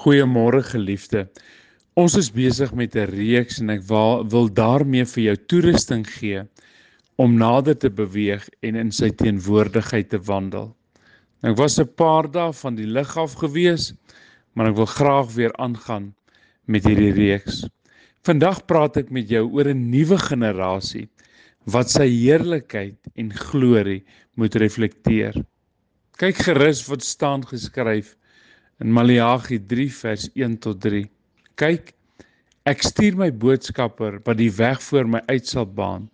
Goeiemôre geliefde. Ons is besig met 'n reeks en ek wil, wil daarmee vir jou toerusting gee om nader te beweeg en in sy teenwoordigheid te wandel. Nou, ek was 'n paar dae van die lig af gewees, maar ek wil graag weer aangaan met hierdie reeks. Vandag praat ek met jou oor 'n nuwe generasie wat sy heerlikheid en glorie moet reflekteer. Kyk gerus wat staan geskryf in Maleagi 3 vers 1 tot 3. Kyk, ek stuur my boodskapper wat die weg voor my uit sal baan.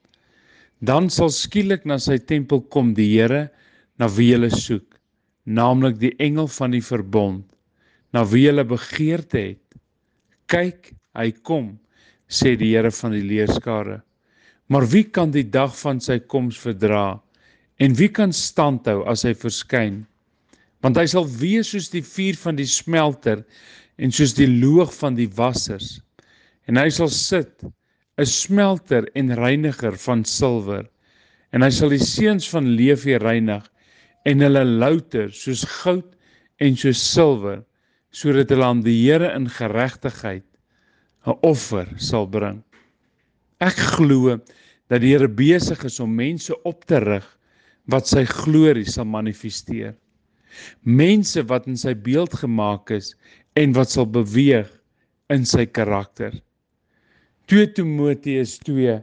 Dan sal skielik na sy tempel kom die Here na wie hulle soek, naamlik die engel van die verbond, na wie hulle begeerte het. Kyk, hy kom, sê die Here van die leerskare. Maar wie kan die dag van sy koms verdra? En wie kan standhou as hy verskyn? Want hy sal wees soos die vuur van die smelter en soos die loog van die wassers. En hy sal sit 'n smelter en reiniger van silwer en hy sal die seuns van Lewi reinig en hulle louter soos goud en soos silwer sodat hulle aan die Here in geregtigheid 'n offer sal bring. Ek glo dat die Here besig is om mense op te rig wat sy glorie sal manifesteer mense wat in sy beeld gemaak is en wat sal beweeg in sy karakter. 2 Timoteus 2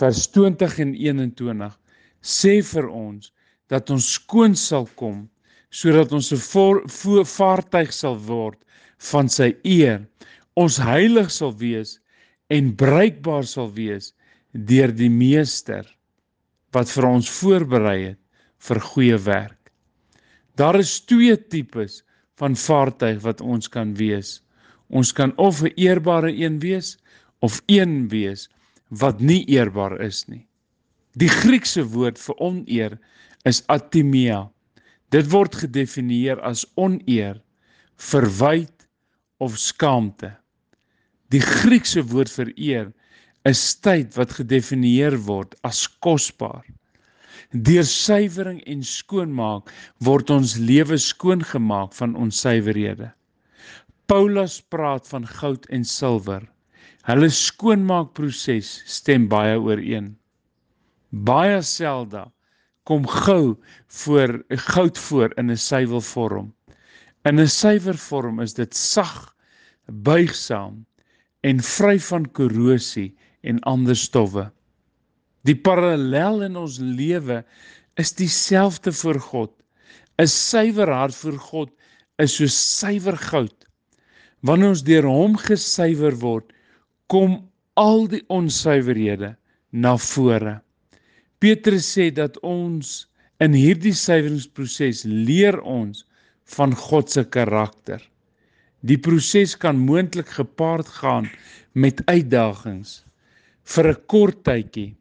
vers 20 en 21 sê vir ons dat ons skoon sal kom sodat ons 'n vaartuig sal word van sy eer. Ons heilig sal wees en bruikbaar sal wees deur die meester wat vir ons voorberei het vir goeie werk. Daar is twee tipes van vaartuig wat ons kan wees. Ons kan of 'n eerbare een wees of een wees wat nie eerbaar is nie. Die Griekse woord vir oneer is atimia. Dit word gedefinieer as oneer, verwyd of skaamte. Die Griekse woord vir eer is tyd wat gedefinieer word as kosbaar. Deur suiwering en skoonmaak word ons lewe skoon gemaak van onsuiverhede. Paulus praat van goud en silwer. Hulle skoonmaakproses stem baie ooreen. Baie selde kom gou voor goud voor in 'n suiwelvorm. In 'n suiwer vorm is dit sag, buigsaam en vry van korrosie en ander stowwe. Die parallel in ons lewe is dieselfde voor God. 'n Suiwer hart voor God is so suiwer goud. Wanneer ons deur hom gesuiwer word, kom al die onsuiverhede na vore. Petrus sê dat ons in hierdie suiweringsproses leer ons van God se karakter. Die proses kan moontlik gepaard gaan met uitdagings vir 'n kort tydjie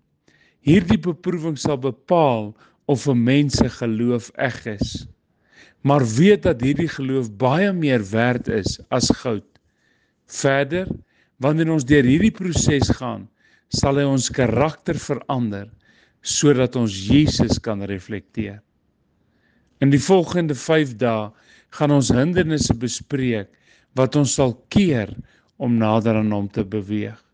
Hierdie beproewing sal bepaal of 'n mens se geloof eg is. Maar weet dat hierdie geloof baie meer werd is as goud. Verder, wanneer ons deur hierdie proses gaan, sal hy ons karakter verander sodat ons Jesus kan reflekteer. In die volgende 5 dae gaan ons hindernisse bespreek wat ons sal keer om nader aan hom te beweeg.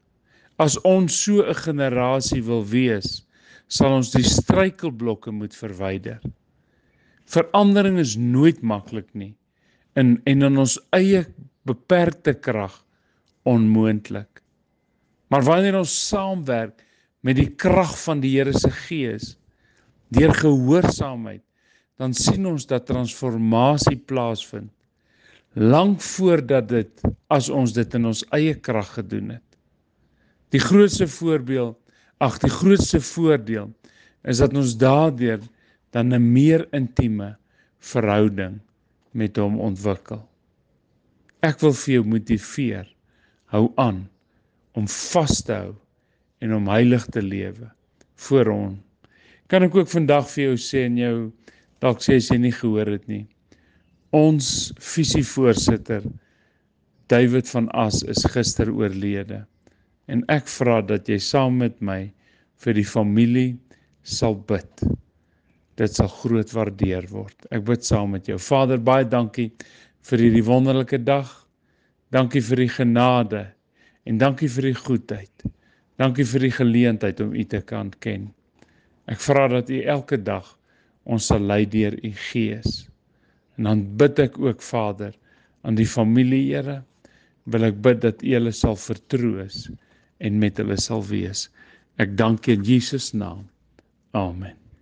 As ons so 'n generasie wil wees, sal ons die struikelblokke moet verwyder. Verandering is nooit maklik nie in en in ons eie beperkte krag onmoontlik. Maar wanneer ons saamwerk met die krag van die Here se Gees deur gehoorsaamheid, dan sien ons dat transformasie plaasvind lank voordat dit as ons dit in ons eie krag gedoen het. Die grootste voorbeeld, ag die grootste voordeel is dat ons daardeur dan 'n meer intieme verhouding met hom ontwikkel. Ek wil vir jou motiveer. Hou aan om vas te hou en om heilig te lewe voor hom. Kan ek ook vandag vir jou sê en jou dalk sê as jy nie gehoor het nie. Ons visievoorsitter David van As is gister oorlede en ek vra dat jy saam met my vir die familie sal bid. Dit sal groot waardeer word. Ek bid saam met jou. Vader, baie dankie vir hierdie wonderlike dag. Dankie vir die genade en dankie vir die goedheid. Dankie vir die geleentheid om U te kan ken. Ek vra dat U elke dag ons sal lei deur U Gees. En dan bid ek ook Vader aan die familie Here, wil ek bid dat U hulle sal vertroos en met hulle sal wees. Ek dank in Jesus naam. Amen.